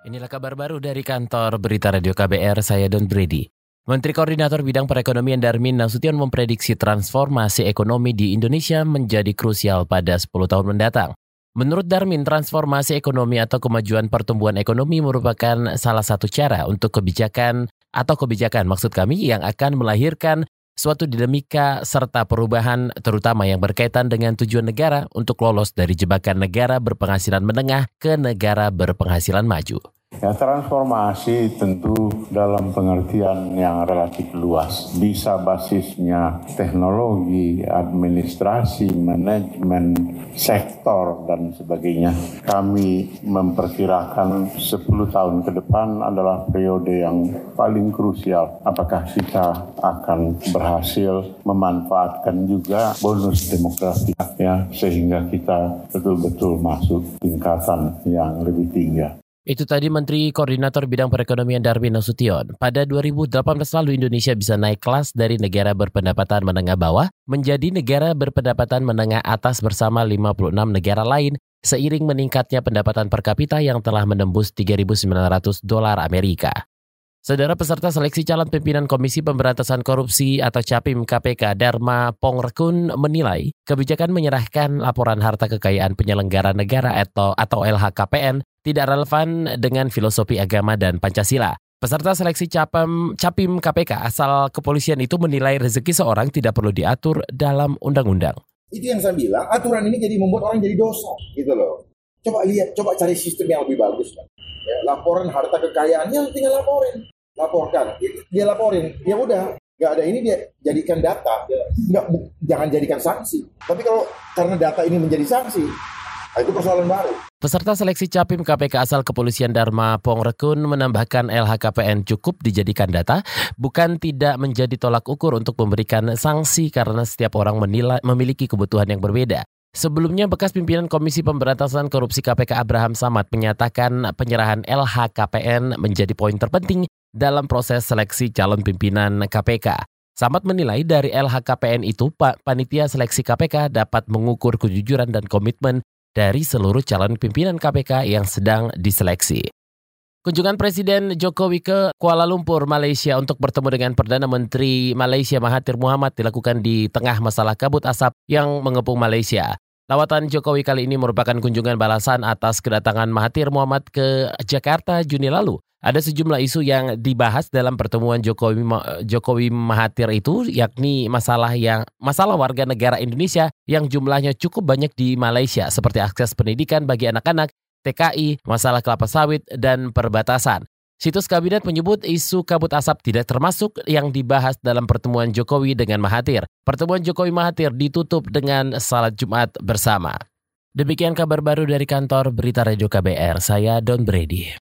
Inilah kabar baru dari kantor Berita Radio KBR, saya Don Brady. Menteri Koordinator Bidang Perekonomian Darmin Nasution memprediksi transformasi ekonomi di Indonesia menjadi krusial pada 10 tahun mendatang. Menurut Darmin, transformasi ekonomi atau kemajuan pertumbuhan ekonomi merupakan salah satu cara untuk kebijakan atau kebijakan maksud kami yang akan melahirkan suatu dinamika serta perubahan terutama yang berkaitan dengan tujuan negara untuk lolos dari jebakan negara berpenghasilan menengah ke negara berpenghasilan maju. Ya, transformasi tentu dalam pengertian yang relatif luas. Bisa basisnya teknologi, administrasi, manajemen, sektor, dan sebagainya. Kami memperkirakan 10 tahun ke depan adalah periode yang paling krusial. Apakah kita akan berhasil memanfaatkan juga bonus demografi ya, sehingga kita betul-betul masuk tingkatan yang lebih tinggi. Itu tadi Menteri Koordinator Bidang Perekonomian Darwin Nasution. Pada 2018 lalu Indonesia bisa naik kelas dari negara berpendapatan menengah bawah menjadi negara berpendapatan menengah atas bersama 56 negara lain seiring meningkatnya pendapatan per kapita yang telah menembus 3.900 dolar Amerika. Saudara peserta seleksi calon pimpinan Komisi Pemberantasan Korupsi atau Capim KPK Dharma Pongrekun menilai kebijakan menyerahkan laporan harta kekayaan penyelenggara negara atau atau LHKPN tidak relevan dengan filosofi agama dan Pancasila. Peserta seleksi Capim, Capim KPK asal kepolisian itu menilai rezeki seorang tidak perlu diatur dalam undang-undang. Itu yang saya bilang, aturan ini jadi membuat orang jadi dosa, gitu loh. Coba lihat, coba cari sistem yang lebih bagus. Kan? ya, laporan harta kekayaannya tinggal laporin laporkan. Dia laporin. Ya udah nggak ada ini dia jadikan data. Nggak jangan jadikan sanksi. Tapi kalau karena data ini menjadi sanksi nah itu persoalan baru. Peserta seleksi Capim KPK asal Kepolisian Dharma Pongrekun menambahkan LHKPN cukup dijadikan data, bukan tidak menjadi tolak ukur untuk memberikan sanksi karena setiap orang menilai, memiliki kebutuhan yang berbeda. Sebelumnya, bekas pimpinan Komisi Pemberantasan Korupsi KPK Abraham Samad menyatakan penyerahan LHKPN menjadi poin terpenting dalam proses seleksi calon pimpinan KPK. Samad menilai dari LHKPN itu, Panitia Seleksi KPK dapat mengukur kejujuran dan komitmen dari seluruh calon pimpinan KPK yang sedang diseleksi. Kunjungan Presiden Jokowi ke Kuala Lumpur, Malaysia untuk bertemu dengan Perdana Menteri Malaysia Mahathir Muhammad dilakukan di tengah masalah kabut asap yang mengepung Malaysia. Lawatan Jokowi kali ini merupakan kunjungan balasan atas kedatangan Mahathir Muhammad ke Jakarta Juni lalu. Ada sejumlah isu yang dibahas dalam pertemuan Jokowi Jokowi Mahathir itu yakni masalah yang masalah warga negara Indonesia yang jumlahnya cukup banyak di Malaysia seperti akses pendidikan bagi anak-anak, TKI, masalah kelapa sawit dan perbatasan. Situs kabinet menyebut isu kabut asap tidak termasuk yang dibahas dalam pertemuan Jokowi dengan Mahathir. Pertemuan Jokowi Mahathir ditutup dengan salat Jumat bersama. Demikian kabar baru dari kantor Berita Radio KBR, saya Don Brady.